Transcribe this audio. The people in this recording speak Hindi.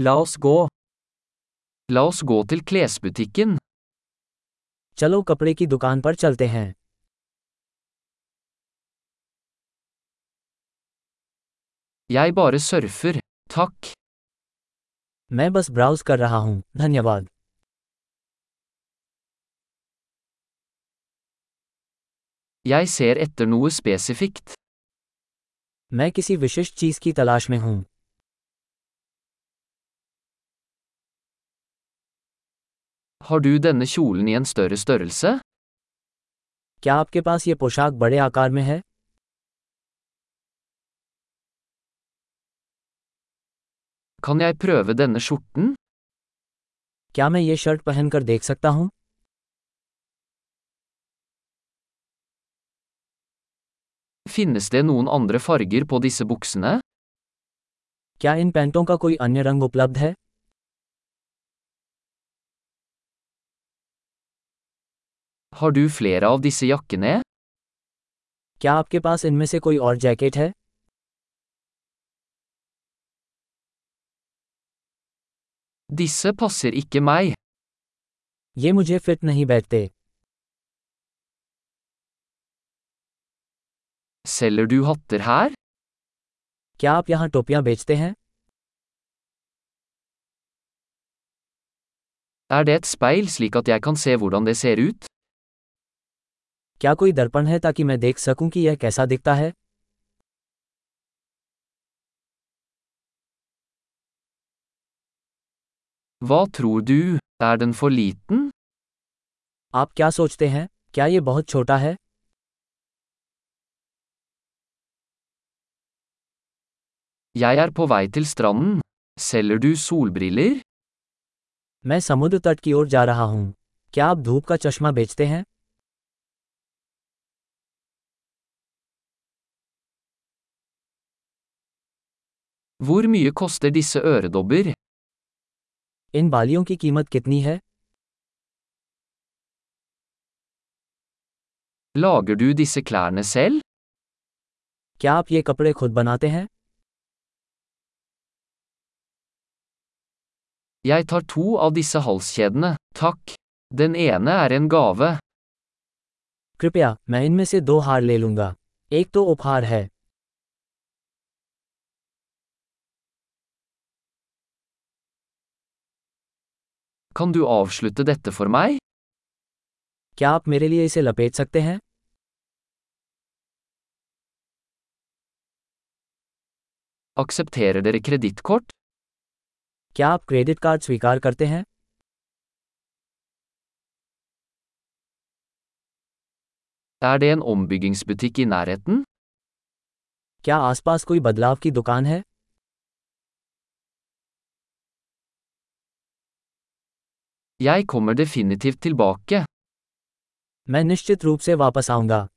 La oss gå. La oss gå til klesbutikken. चलो कपड़े की दुकान पर चलते हैं Jeg bare surfer. Takk. मैं बस ब्राउज कर रहा हूँ धन्यवाद Jeg ser etter noe spesifikt. मैं किसी विशिष्ट चीज़ की तलाश में हूँ Har du denne kjolen i en større størrelse? क्या आपके पास ये पोशाक बड़े आकार में है Kan jeg prøve denne skjorten? क्या मैं ये शर्ट पहनकर देख सकता हूँ Finnes det noen andre farger på disse buksene? क्या इन पैंटों का कोई अन्य रंग उपलब्ध है Har du flere av disse jakkene? क्या आपके पास इनमें से कोई और जैकेट है Disse passer ikke meg. ये मुझे फिट नहीं बैठते Selger du hatter her? क्या आप यहाँ टोपियाँ बेचते हैं Er det et speil slik at jeg kan se hvordan det ser ut? क्या कोई दर्पण है ताकि मैं देख सकूँ कि यह कैसा दिखता है Hva tror du, er den for liten? आप क्या सोचते हैं क्या ये बहुत छोटा है Jeg er på vei til stranden. Selger du solbriller? मैं समुद्र तट की ओर जा रहा हूँ क्या आप धूप का चश्मा बेचते हैं Hvor mye koster disse øredobber? इन बालियों की कीमत कितनी है Lager du disse klærne selv? क्या आप ये कपड़े खुद बनाते हैं Jeg tar to av disse halskjedene, takk. Den ene er en gave. कृपया मैं इनमें से दो हार ले लूंगा एक तो उपहार है Kan du avslutte dette for meg? क्या आप मेरे लिए इसे लपेट सकते हैं Aksepterer dere kredittkort? क्या आप क्रेडिट कार्ड स्वीकार करते हैं Er det en ombyggingsbutikk i nærheten? क्या आसपास कोई बदलाव की दुकान है Jeg kommer definitivt tilbake. मैं निश्चित रूप से वापस आऊंगा